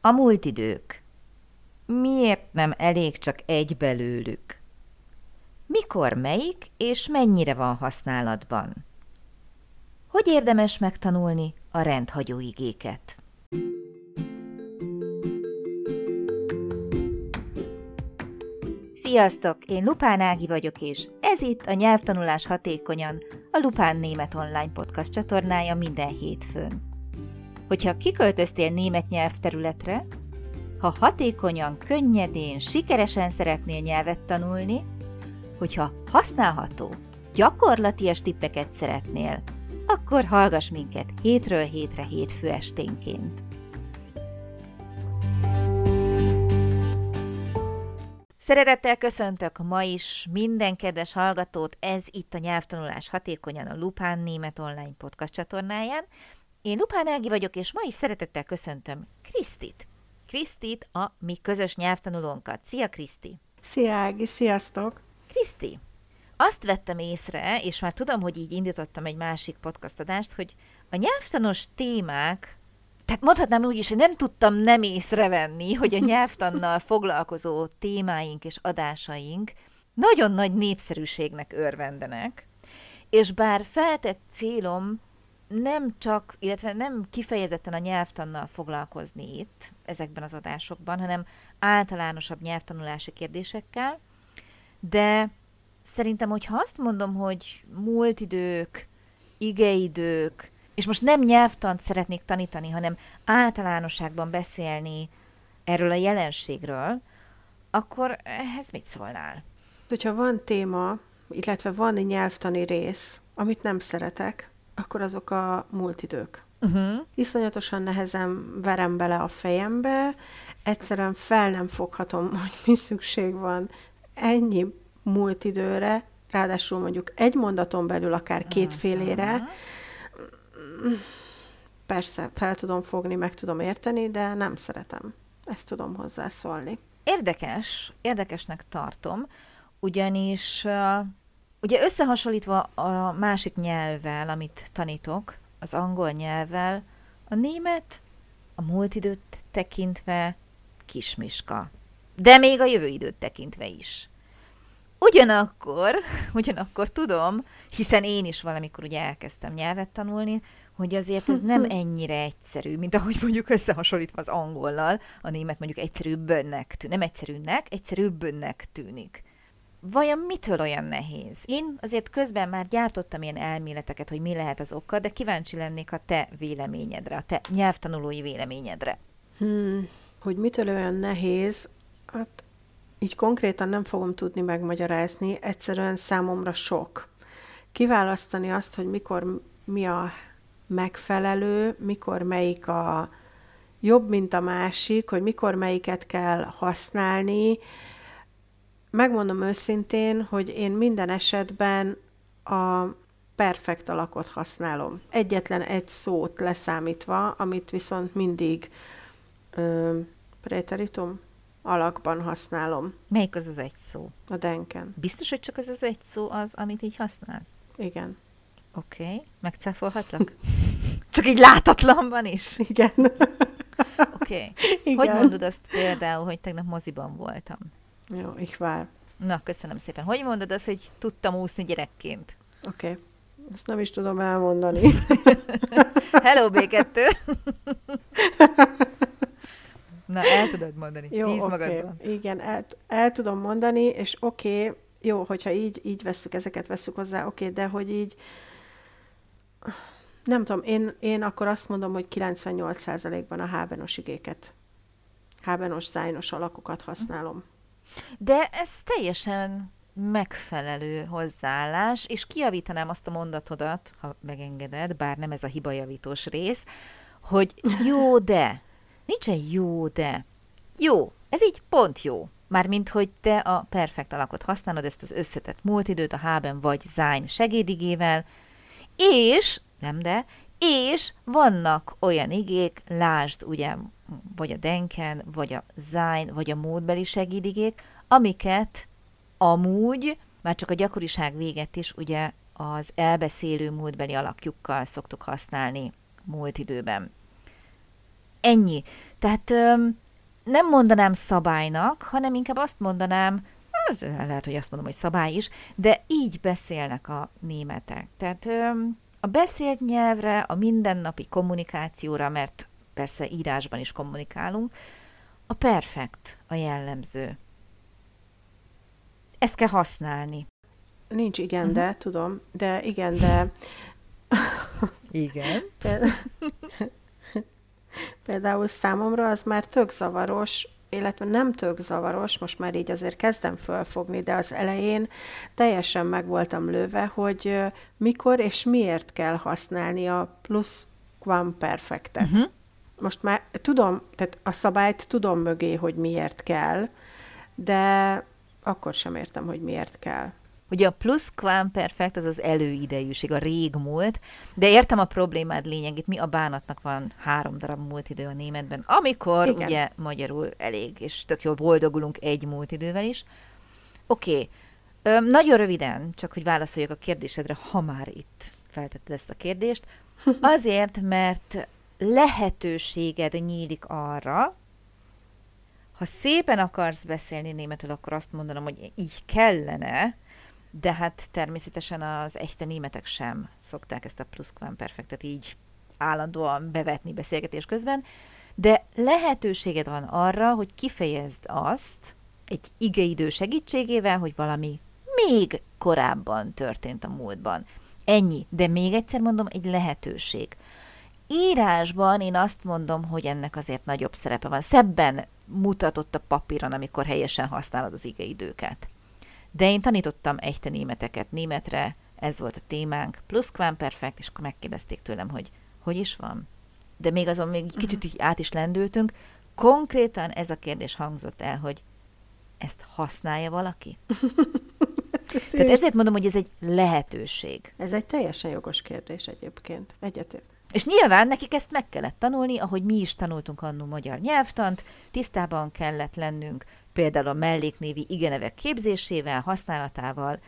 A múlt idők. Miért nem elég csak egy belőlük? Mikor melyik és mennyire van használatban? Hogy érdemes megtanulni a rendhagyó igéket? Sziasztok! Én Lupán Ági vagyok, és ez itt a Nyelvtanulás Hatékonyan, a Lupán Német Online Podcast csatornája minden hétfőn. Hogyha kiköltöztél német nyelvterületre, ha hatékonyan, könnyedén, sikeresen szeretnél nyelvet tanulni, hogyha használható, gyakorlatias tippeket szeretnél, akkor hallgass minket hétről hétre hétfő esténként. Szeretettel köszöntök ma is minden kedves hallgatót, ez itt a Nyelvtanulás Hatékonyan a Lupán Német Online Podcast csatornáján. Én Lupán Ági vagyok, és ma is szeretettel köszöntöm Krisztit. Krisztit, a mi közös nyelvtanulónkat. Szia, Kriszti! Szia, Ági, sziasztok! Kriszti, azt vettem észre, és már tudom, hogy így indítottam egy másik podcastadást, hogy a nyelvtanos témák tehát mondhatnám úgy is, hogy nem tudtam nem észrevenni, hogy a nyelvtannal foglalkozó témáink és adásaink nagyon nagy népszerűségnek örvendenek, és bár feltett célom nem csak, illetve nem kifejezetten a nyelvtannal foglalkozni itt, ezekben az adásokban, hanem általánosabb nyelvtanulási kérdésekkel, de szerintem, hogyha azt mondom, hogy múlt idők, igeidők, és most nem nyelvtant szeretnék tanítani, hanem általánosságban beszélni erről a jelenségről, akkor ehhez mit szólnál? Hogyha van téma, illetve van egy nyelvtani rész, amit nem szeretek, akkor azok a múlt idők. Uh-huh. Iszonyatosan nehezen verem bele a fejembe, egyszerűen fel nem foghatom, hogy mi szükség van ennyi múlt időre, ráadásul mondjuk egy mondaton belül akár két félére, uh-huh persze fel tudom fogni, meg tudom érteni, de nem szeretem. Ezt tudom hozzászólni. Érdekes, érdekesnek tartom, ugyanis ugye összehasonlítva a másik nyelvvel, amit tanítok, az angol nyelvvel, a német a múlt időt tekintve kismiska, de még a jövő időt tekintve is. Ugyanakkor, ugyanakkor tudom, hiszen én is valamikor ugye elkezdtem nyelvet tanulni, hogy azért ez nem ennyire egyszerű, mint ahogy mondjuk összehasonlítva az angollal, a német mondjuk egyszerűbbnek tűnik, nem egyszerűnek, egyszerűbbnek tűnik. Vajon mitől olyan nehéz? Én azért közben már gyártottam ilyen elméleteket, hogy mi lehet az oka, de kíváncsi lennék a te véleményedre, a te nyelvtanulói véleményedre. Hmm, hogy mitől olyan nehéz, hát így konkrétan nem fogom tudni megmagyarázni, egyszerűen számomra sok. Kiválasztani azt, hogy mikor mi a megfelelő, mikor melyik a jobb, mint a másik, hogy mikor melyiket kell használni. Megmondom őszintén, hogy én minden esetben a perfekt alakot használom. Egyetlen egy szót leszámítva, amit viszont mindig ö, preteritum alakban használom. Melyik az az egy szó? A denken. Biztos, hogy csak az az egy szó az, amit így használsz? Igen. Oké, okay. megcáfolhatlak? Csak így látatlanban is? Igen. Oké. Okay. Hogy mondod azt például, hogy tegnap moziban voltam? Jó, ich vár. Na, köszönöm szépen. Hogy mondod azt, hogy tudtam úszni gyerekként? Oké. Okay. Ezt nem is tudom elmondani. Hello, B2! Na, el tudod mondani. Jó, Bíz okay. magadban. Igen, el, el tudom mondani, és oké, okay, jó, hogyha így, így vesszük, ezeket vesszük hozzá, oké, okay, de hogy így nem tudom, én, én akkor azt mondom, hogy 98%-ban a hábenos igéket, hábenos, zájnos alakokat használom. De ez teljesen megfelelő hozzáállás, és kiavítanám azt a mondatodat, ha megengeded, bár nem ez a hibajavítós rész, hogy jó, de. Nincsen jó, de. Jó, ez így pont jó. Mármint, hogy te a perfekt alakot használod, ezt az összetett múltidőt a háben vagy zájn segédigével, és nem de, és vannak olyan igék, lásd ugye, vagy a denken, vagy a zájn, vagy a módbeli segédigék, amiket amúgy, már csak a gyakoriság véget is ugye az elbeszélő múltbeli alakjukkal szoktuk használni múlt időben. Ennyi. Tehát öm, nem mondanám szabálynak, hanem inkább azt mondanám, lehet, hogy azt mondom, hogy szabály is, de így beszélnek a németek. Tehát öm, a beszélt nyelvre, a mindennapi kommunikációra, mert persze írásban is kommunikálunk, a perfekt a jellemző. Ezt kell használni. Nincs igen, uh-huh. de, tudom, de igen, de... igen. Például számomra az már tök zavaros, illetve nem tök zavaros, most már így azért kezdem fölfogni, de az elején teljesen meg voltam lőve, hogy mikor és miért kell használni a plusz perfectet. Uh-huh. Most már tudom, tehát a szabályt tudom mögé, hogy miért de akkor sem értem, hogy miért kell. Ugye a plusz perfect az az előidejűség, a régmúlt, de értem a problémád lényegét, mi a bánatnak van három darab múlt idő a németben, amikor Igen. ugye magyarul elég, és tök jól boldogulunk egy múlt idővel is. Oké, okay. nagyon röviden, csak hogy válaszoljak a kérdésedre, ha már itt feltetted ezt a kérdést, azért, mert lehetőséged nyílik arra, ha szépen akarsz beszélni németül, akkor azt mondanom, hogy így kellene, de hát természetesen az echte németek sem szokták ezt a pluszkvamperfektet így állandóan bevetni beszélgetés közben, de lehetőséged van arra, hogy kifejezd azt egy igeidő segítségével, hogy valami még korábban történt a múltban. Ennyi, de még egyszer mondom, egy lehetőség. Írásban én azt mondom, hogy ennek azért nagyobb szerepe van. Szebben mutatott a papíron, amikor helyesen használod az igeidőket. De én tanítottam echte németeket németre, ez volt a témánk, plusz perfect, és akkor megkérdezték tőlem, hogy hogy is van. De még azon még kicsit így át is lendültünk, konkrétan ez a kérdés hangzott el, hogy ezt használja valaki? Tehát ezért mondom, hogy ez egy lehetőség. Ez egy teljesen jogos kérdés egyébként. Egyetért. És nyilván nekik ezt meg kellett tanulni, ahogy mi is tanultunk annó magyar nyelvtant, tisztában kellett lennünk például a melléknévi igenevek képzésével, használatával.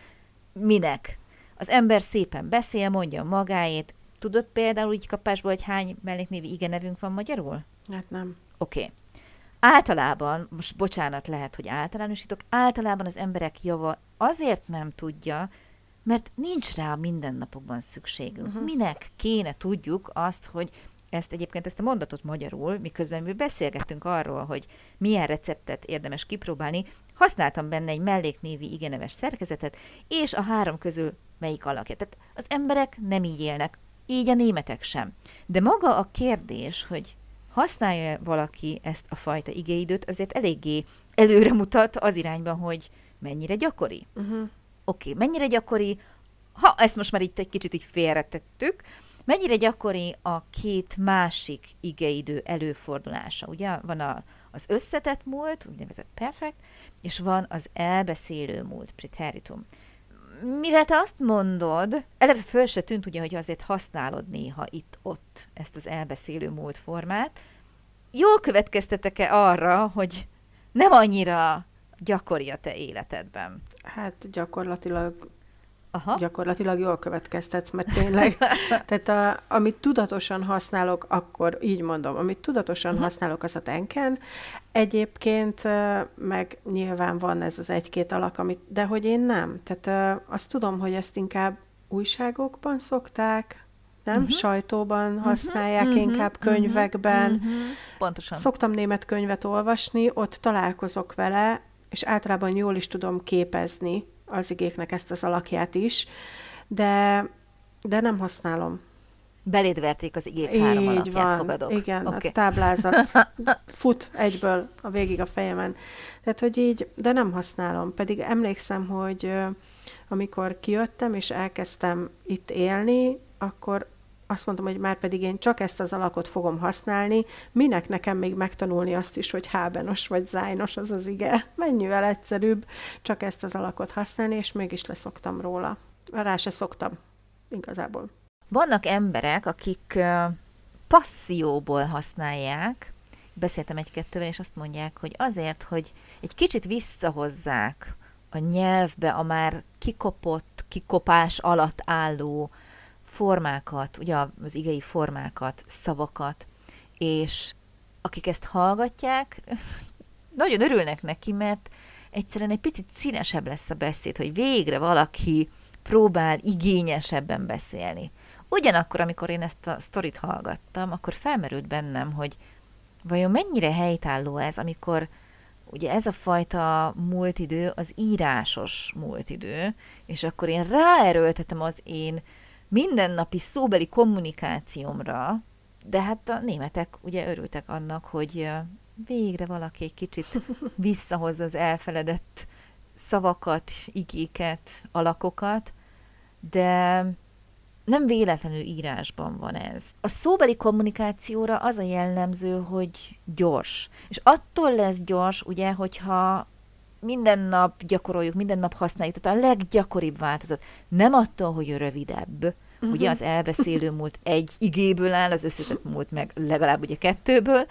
Minek? Az ember szépen beszél, mondja magáét. Tudod például úgy kapásból, hogy hány melléknévi igenevünk van magyarul? Hát nem. Oké. Okay. Általában, most bocsánat, lehet, hogy általánosítok, általában az emberek java azért nem tudja, mert nincs rá a mindennapokban szükségünk. Uh-huh. Minek kéne tudjuk azt, hogy ezt egyébként ezt a mondatot magyarul, miközben mi beszélgettünk arról, hogy milyen receptet érdemes kipróbálni, használtam benne egy melléknévi igeneves szerkezetet, és a három közül melyik alakja. Tehát az emberek nem így élnek, így a németek sem. De maga a kérdés, hogy használja valaki ezt a fajta igéidőt, azért eléggé előre mutat az irányban, hogy mennyire gyakori. Uh-huh. Oké, mennyire gyakori, ha ezt most már itt egy kicsit így félretettük, mennyire gyakori a két másik igeidő előfordulása? Ugye van a, az összetett múlt, úgynevezett perfect, és van az elbeszélő múlt, preteritum. Mivel te azt mondod, eleve föl se tűnt ugye, hogy azért használod néha itt-ott ezt az elbeszélő múlt formát, jól következtetek-e arra, hogy nem annyira gyakori a te életedben? Hát gyakorlatilag Aha. gyakorlatilag jól következtetsz, mert tényleg, tehát a, amit tudatosan használok, akkor így mondom, amit tudatosan uh-huh. használok, az a tenken. Egyébként meg nyilván van ez az egy-két alak, amit, de hogy én nem. Tehát azt tudom, hogy ezt inkább újságokban szokták, nem? Uh-huh. Sajtóban uh-huh. használják, uh-huh. inkább könyvekben. Uh-huh. Pontosan. Szoktam német könyvet olvasni, ott találkozok vele, és általában jól is tudom képezni az igéknek ezt az alakját is, de, de nem használom. Beléd verték az igék Így három alakját, van. fogadok. Igen, okay. a táblázat fut egyből a végig a fejemen. Tehát, hogy így, de nem használom. Pedig emlékszem, hogy amikor kijöttem, és elkezdtem itt élni, akkor azt mondtam, hogy már pedig én csak ezt az alakot fogom használni, minek nekem még megtanulni azt is, hogy hábenos vagy zájnos az az ige. Mennyivel egyszerűbb csak ezt az alakot használni, és mégis leszoktam róla. Rá se szoktam, igazából. Vannak emberek, akik passzióból használják, beszéltem egy-kettővel, és azt mondják, hogy azért, hogy egy kicsit visszahozzák a nyelvbe a már kikopott, kikopás alatt álló formákat, ugye az igei formákat, szavakat, és akik ezt hallgatják, nagyon örülnek neki, mert egyszerűen egy picit színesebb lesz a beszéd, hogy végre valaki próbál igényesebben beszélni. Ugyanakkor, amikor én ezt a sztorit hallgattam, akkor felmerült bennem, hogy vajon mennyire helytálló ez, amikor ugye ez a fajta múltidő az írásos múltidő, és akkor én ráerőltetem az én mindennapi szóbeli kommunikációmra, de hát a németek ugye örültek annak, hogy végre valaki egy kicsit visszahozza az elfeledett szavakat, igéket, alakokat, de nem véletlenül írásban van ez. A szóbeli kommunikációra az a jellemző, hogy gyors. És attól lesz gyors, ugye, hogyha minden nap gyakoroljuk, minden nap használjuk, tehát a leggyakoribb változat. Nem attól, hogy rövidebb. Uh-huh. Ugye az elbeszélő múlt egy igéből áll, az összetett múlt meg legalább ugye kettőből.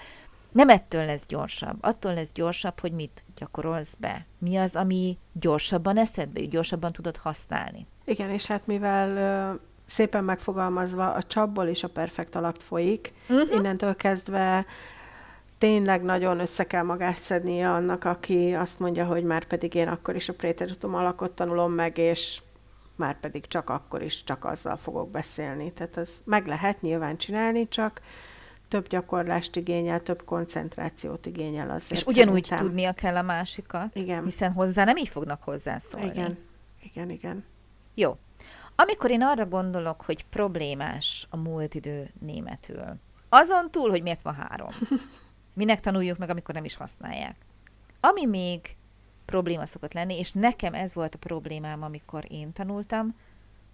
Nem ettől lesz gyorsabb. Attól lesz gyorsabb, hogy mit gyakorolsz be. Mi az, ami gyorsabban eszedbe jut, gyorsabban tudod használni. Igen, és hát mivel szépen megfogalmazva a csapból is a perfekt alakt folyik, uh-huh. innentől kezdve tényleg nagyon össze kell magát szednie annak, aki azt mondja, hogy már pedig én akkor is a préteritum alakot tanulom meg, és már pedig csak akkor is csak azzal fogok beszélni. Tehát ez meg lehet nyilván csinálni, csak több gyakorlást igényel, több koncentrációt igényel azért. És ugyanúgy szerintem. tudnia kell a másikat, igen. hiszen hozzá nem így fognak hozzászólni. Igen, igen, igen. Jó. Amikor én arra gondolok, hogy problémás a múlt idő németül, azon túl, hogy miért van három. Minek tanuljuk meg, amikor nem is használják. Ami még probléma szokott lenni, és nekem ez volt a problémám, amikor én tanultam,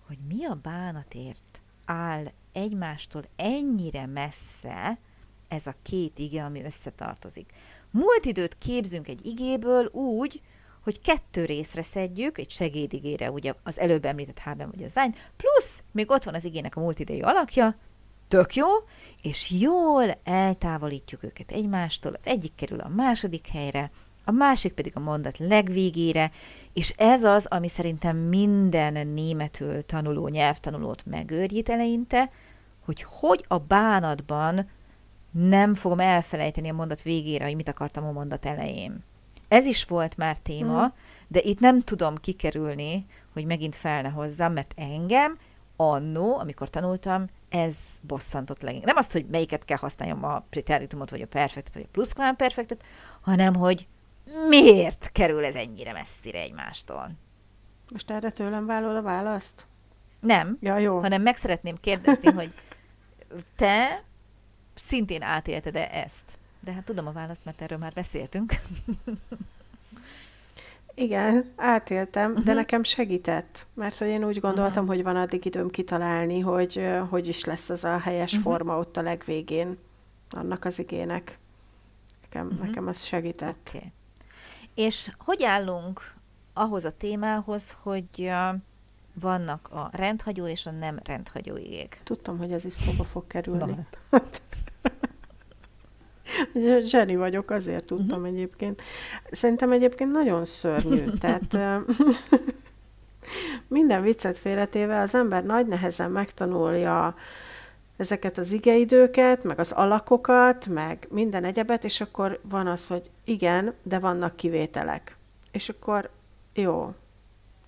hogy mi a bánatért áll egymástól ennyire messze ez a két ige, ami összetartozik. Múlt időt képzünk egy igéből úgy, hogy kettő részre szedjük, egy segédigére, ugye az előbb említett Háben vagy a Zány, plusz még ott van az igének a múltidei alakja, tök jó, és jól eltávolítjuk őket egymástól, az egyik kerül a második helyre, a másik pedig a mondat legvégére, és ez az, ami szerintem minden németül tanuló nyelvtanulót megőrjít eleinte, hogy hogy a bánatban nem fogom elfelejteni a mondat végére, hogy mit akartam a mondat elején. Ez is volt már téma, mm. de itt nem tudom kikerülni, hogy megint fel ne hozzam, mert engem annó, amikor tanultam, ez bosszantott leginkább. Nem azt, hogy melyiket kell használjam, a preteritumot, vagy a perfektet, vagy a pluszkván-perfektet, hanem, hogy miért kerül ez ennyire messzire egymástól. Most erre tőlem vállal a választ? Nem, ja, jó. hanem meg szeretném kérdezni, hogy te szintén átélted-e ezt? De hát tudom a választ, mert erről már beszéltünk. Igen, átéltem, uh-huh. de mhm. nekem segített, mert hogy én úgy gondoltam, uh-huh. hogy van addig időm kitalálni, hogy hogy is lesz az a helyes uh-huh. forma ott a legvégén annak az igének. Nekem, uh-huh. nekem az segített. Okay. És hogy állunk ahhoz a témához, hogy vannak a rendhagyó és a nem rendhagyó igék? Tudtam, hogy ez is szóba fog kerülni. Zseni vagyok, azért tudtam uh-huh. egyébként. Szerintem egyébként nagyon szörnyű. Tehát minden viccet félretéve az ember nagy nehezen megtanulja ezeket az igeidőket, meg az alakokat, meg minden egyebet, és akkor van az, hogy igen, de vannak kivételek. És akkor jó.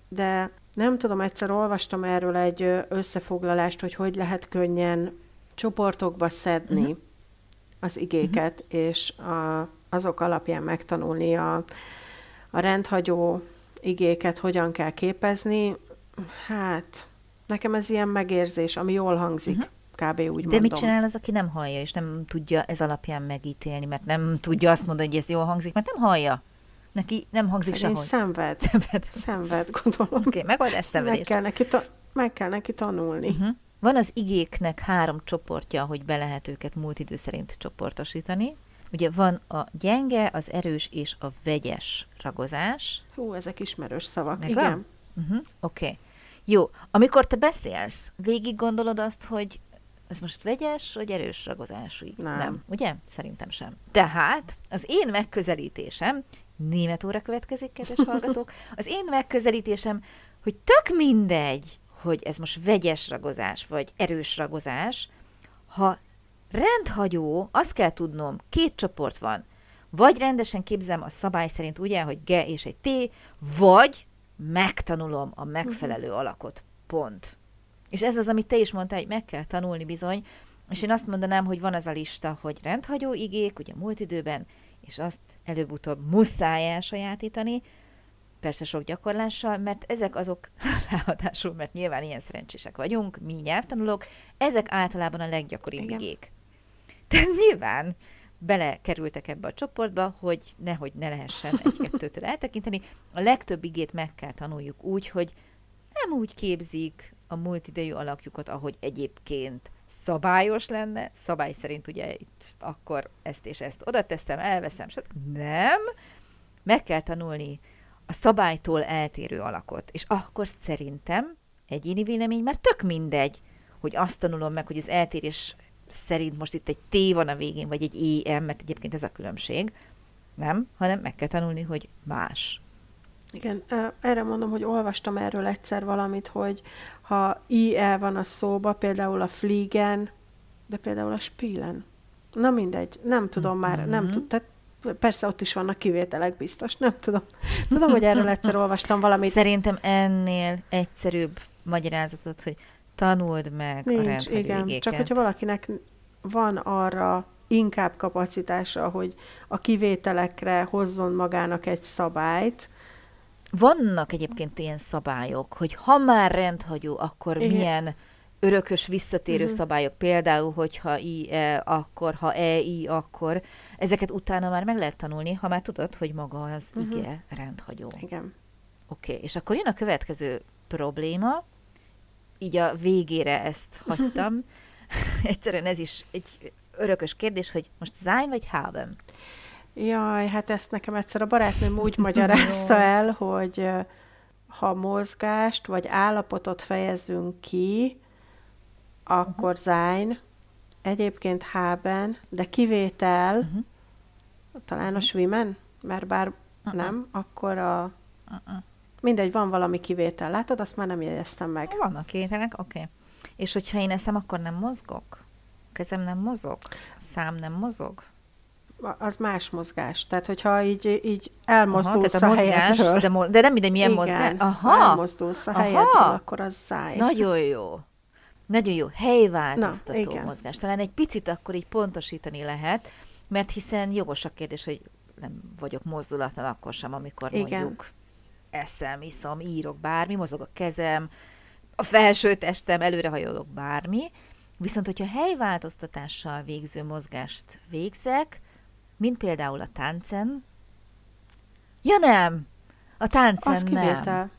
De nem tudom, egyszer olvastam erről egy összefoglalást, hogy hogy lehet könnyen csoportokba szedni uh-huh az igéket, uh-huh. és a, azok alapján megtanulni a, a rendhagyó igéket, hogyan kell képezni. Hát, nekem ez ilyen megérzés, ami jól hangzik. Uh-huh. Kb. úgy De mondom. mit csinál az, aki nem hallja, és nem tudja ez alapján megítélni, mert nem tudja azt mondani, hogy ez jól hangzik, mert nem hallja. Neki nem hangzik Szerint sehogy. Szenved. Szenved. Szenved, gondolom. Oké, okay, megoldás szenvedés. Meg kell neki, ta- meg kell neki tanulni. Uh-huh. Van az igéknek három csoportja, hogy be lehet őket múlt idő szerint csoportosítani. Ugye van a gyenge, az erős és a vegyes ragozás. Hú, ezek ismerős szavak. Meg Igen. Uh-huh. Oké. Okay. Jó, amikor te beszélsz, végig gondolod azt, hogy ez most vegyes, vagy erős ragozású? Nem. Nem, ugye? Szerintem sem. Tehát az én megközelítésem, német óra következik, kedves hallgatók, az én megközelítésem, hogy tök mindegy, hogy ez most vegyes ragozás, vagy erős ragozás, ha rendhagyó, azt kell tudnom, két csoport van. Vagy rendesen képzem a szabály szerint ugye, hogy G és egy T, vagy megtanulom a megfelelő uh-huh. alakot. Pont. És ez az, amit te is mondtál, hogy meg kell tanulni bizony, és én azt mondanám, hogy van az a lista, hogy rendhagyó igék, ugye múlt időben, és azt előbb-utóbb muszáj elsajátítani, persze sok gyakorlással, mert ezek azok, ráadásul, mert nyilván ilyen szerencsések vagyunk, mi nyelvtanulók, ezek általában a leggyakoribb Igen. igék. Tehát nyilván belekerültek ebbe a csoportba, hogy nehogy ne lehessen egy-kettőtől eltekinteni. A legtöbb igét meg kell tanuljuk úgy, hogy nem úgy képzik a multidejű alakjukat, ahogy egyébként szabályos lenne, szabály szerint ugye itt akkor ezt és ezt oda teszem, elveszem, stb. Nem, meg kell tanulni a szabálytól eltérő alakot. És akkor szerintem egyéni vélemény már tök mindegy, hogy azt tanulom meg, hogy az eltérés szerint most itt egy T van a végén, vagy egy EM, mert egyébként ez a különbség, nem, hanem meg kell tanulni, hogy más. Igen, erre mondom, hogy olvastam erről egyszer valamit, hogy ha IE van a szóba, például a Fliegen, de például a Spielen. Na mindegy, nem tudom mm-hmm. már, nem tudom, tehát persze ott is vannak kivételek biztos, nem tudom. Tudom, hogy erről egyszer olvastam valamit. Szerintem ennél egyszerűbb magyarázatot, hogy tanuld meg Nincs, a igen. Igéket. Csak hogyha valakinek van arra inkább kapacitása, hogy a kivételekre hozzon magának egy szabályt, vannak egyébként ilyen szabályok, hogy ha már rendhagyó, akkor Igen. milyen örökös visszatérő uh-huh. szabályok, például, hogyha i, e, akkor, ha e, i, akkor. Ezeket utána már meg lehet tanulni, ha már tudod, hogy maga az uh-huh. ige rendhagyó. Igen. Oké, okay. és akkor jön a következő probléma, így a végére ezt hagytam. Egyszerűen ez is egy örökös kérdés, hogy most sein vagy haben? Jaj, hát ezt nekem egyszer a barátnőm úgy magyarázta el, hogy ha mozgást vagy állapotot fejezünk ki, akkor uh-huh. sein, egyébként haben, de kivétel, uh-huh. talán a schwimmen, mert bár uh-uh. nem, akkor a... Uh-uh. Mindegy, van valami kivétel. Látod, azt már nem jegyeztem meg. Vannak kivételek, oké. Okay. És hogyha én eszem, akkor nem mozgok? Kezem nem mozog? Szám nem mozog? az más mozgás. Tehát, hogyha így, így elmozdulsz Aha, a, a mozgás, helyedről. De, mo- de nem mindegy, milyen igen, mozgás. Aha. elmozdulsz a Aha. helyedről, akkor az száj. Nagyon jó. Nagyon jó. Helyváltoztató Na, mozgás. Talán egy picit akkor így pontosítani lehet, mert hiszen jogos a kérdés, hogy nem vagyok mozdulatlan akkor sem, amikor igen. mondjuk eszem, iszom, írok, bármi, mozog a kezem, a felső testem, előrehajolok, bármi. Viszont, hogyha helyváltoztatással végző mozgást végzek, mint például a táncen. Ja nem, a táncen az kivétel.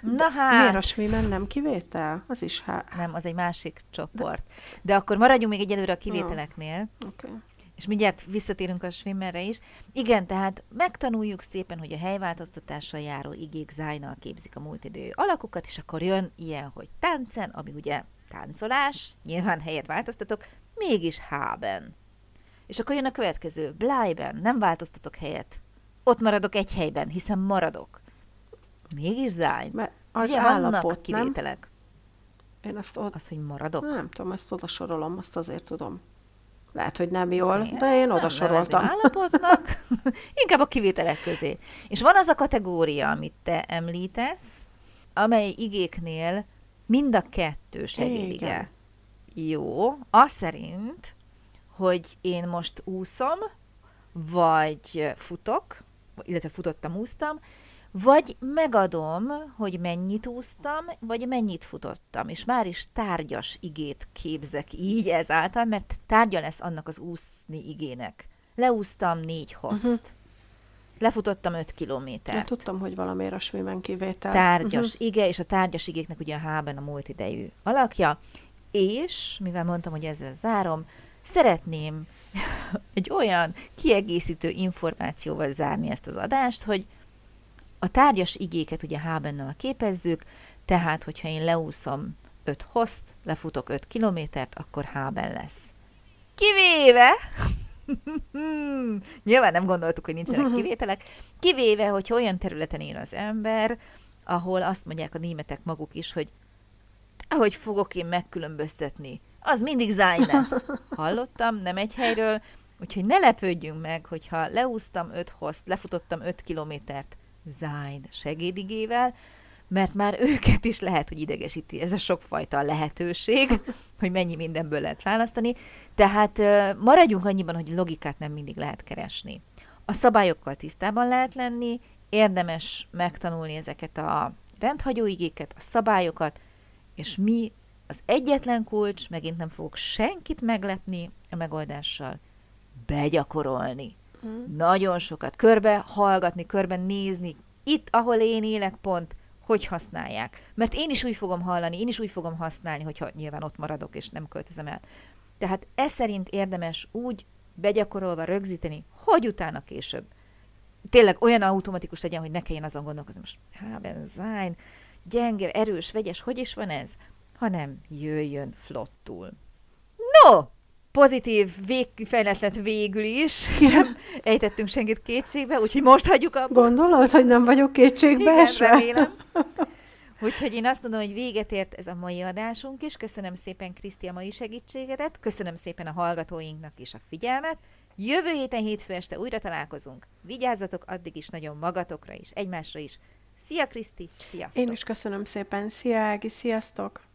Na hát. Miért a swimen nem kivétel? Az is hát. Nem, az egy másik csoport. De, De akkor maradjunk még egyelőre a kivételeknél. No. Okay. És mindjárt visszatérünk a swimmerre is. Igen, tehát megtanuljuk szépen, hogy a helyváltoztatással járó igék zájnal képzik a múltidő alakokat, és akkor jön ilyen, hogy táncen, ami ugye táncolás, nyilván helyet változtatok, mégis hában. És akkor jön a következő. Blyben, nem változtatok helyet. Ott maradok egy helyben, hiszen maradok. Mégis zány. Mert az Ugye, állapot, vannak kivételek. Nem? Én azt ott... Az, hogy maradok? Nem tudom, ezt oda sorolom, azt azért tudom. Lehet, hogy nem jól, okay. de én oda soroltam. állapotnak, inkább a kivételek közé. És van az a kategória, amit te említesz, amely igéknél mind a kettő segédige. Jó, az szerint, hogy én most úszom, vagy futok, illetve futottam, úsztam, vagy megadom, hogy mennyit úsztam, vagy mennyit futottam, és már is tárgyas igét képzek így ezáltal, mert tárgya lesz annak az úszni igének. Leúsztam négy hozt. Uh-huh. Lefutottam öt kilométert. Ja, tudtam, hogy valamiért a swimen kivétel. Tárgyas uh-huh. ige, és a tárgyas igéknek ugye a hában a múlt idejű alakja, és, mivel mondtam, hogy ezzel zárom, szeretném egy olyan kiegészítő információval zárni ezt az adást, hogy a tárgyas igéket ugye Hábennel képezzük, tehát, hogyha én leúszom 5 host, lefutok 5 kilométert, akkor Háben lesz. Kivéve, nyilván nem gondoltuk, hogy nincsenek kivételek, kivéve, hogy olyan területen él az ember, ahol azt mondják a németek maguk is, hogy ahogy fogok én megkülönböztetni az mindig zány lesz. Hallottam, nem egy helyről, úgyhogy ne lepődjünk meg, hogyha leúztam öt hozt, lefutottam öt kilométert zájn segédigével, mert már őket is lehet, hogy idegesíti ez a sokfajta lehetőség, hogy mennyi mindenből lehet választani. Tehát maradjunk annyiban, hogy logikát nem mindig lehet keresni. A szabályokkal tisztában lehet lenni, érdemes megtanulni ezeket a rendhagyó igéket, a szabályokat, és mi az egyetlen kulcs, megint nem fogok senkit meglepni a megoldással, begyakorolni. Nagyon sokat körbe hallgatni, körbe nézni, itt, ahol én élek pont, hogy használják. Mert én is úgy fogom hallani, én is úgy fogom használni, hogyha nyilván ott maradok és nem költözem el. Tehát ez szerint érdemes úgy begyakorolva rögzíteni, hogy utána később. Tényleg olyan automatikus legyen, hogy ne kelljen azon gondolkozni, most há, benzájn, gyenge, erős, vegyes, hogy is van ez? Hanem jöjjön flottul. No! Pozitív végkifejlet lett végül is. Nem ejtettünk senkit kétségbe, úgyhogy most hagyjuk a... Gondolod, hogy nem vagyok kétségbe Igen, esve? remélem. Úgyhogy én azt mondom, hogy véget ért ez a mai adásunk is. Köszönöm szépen Kriszti a mai segítségedet, köszönöm szépen a hallgatóinknak is a figyelmet. Jövő héten hétfő este újra találkozunk. Vigyázzatok addig is nagyon magatokra is, egymásra is. Szia Kriszti, sziasztok! Én is köszönöm szépen. Szia Ági, sziasztok!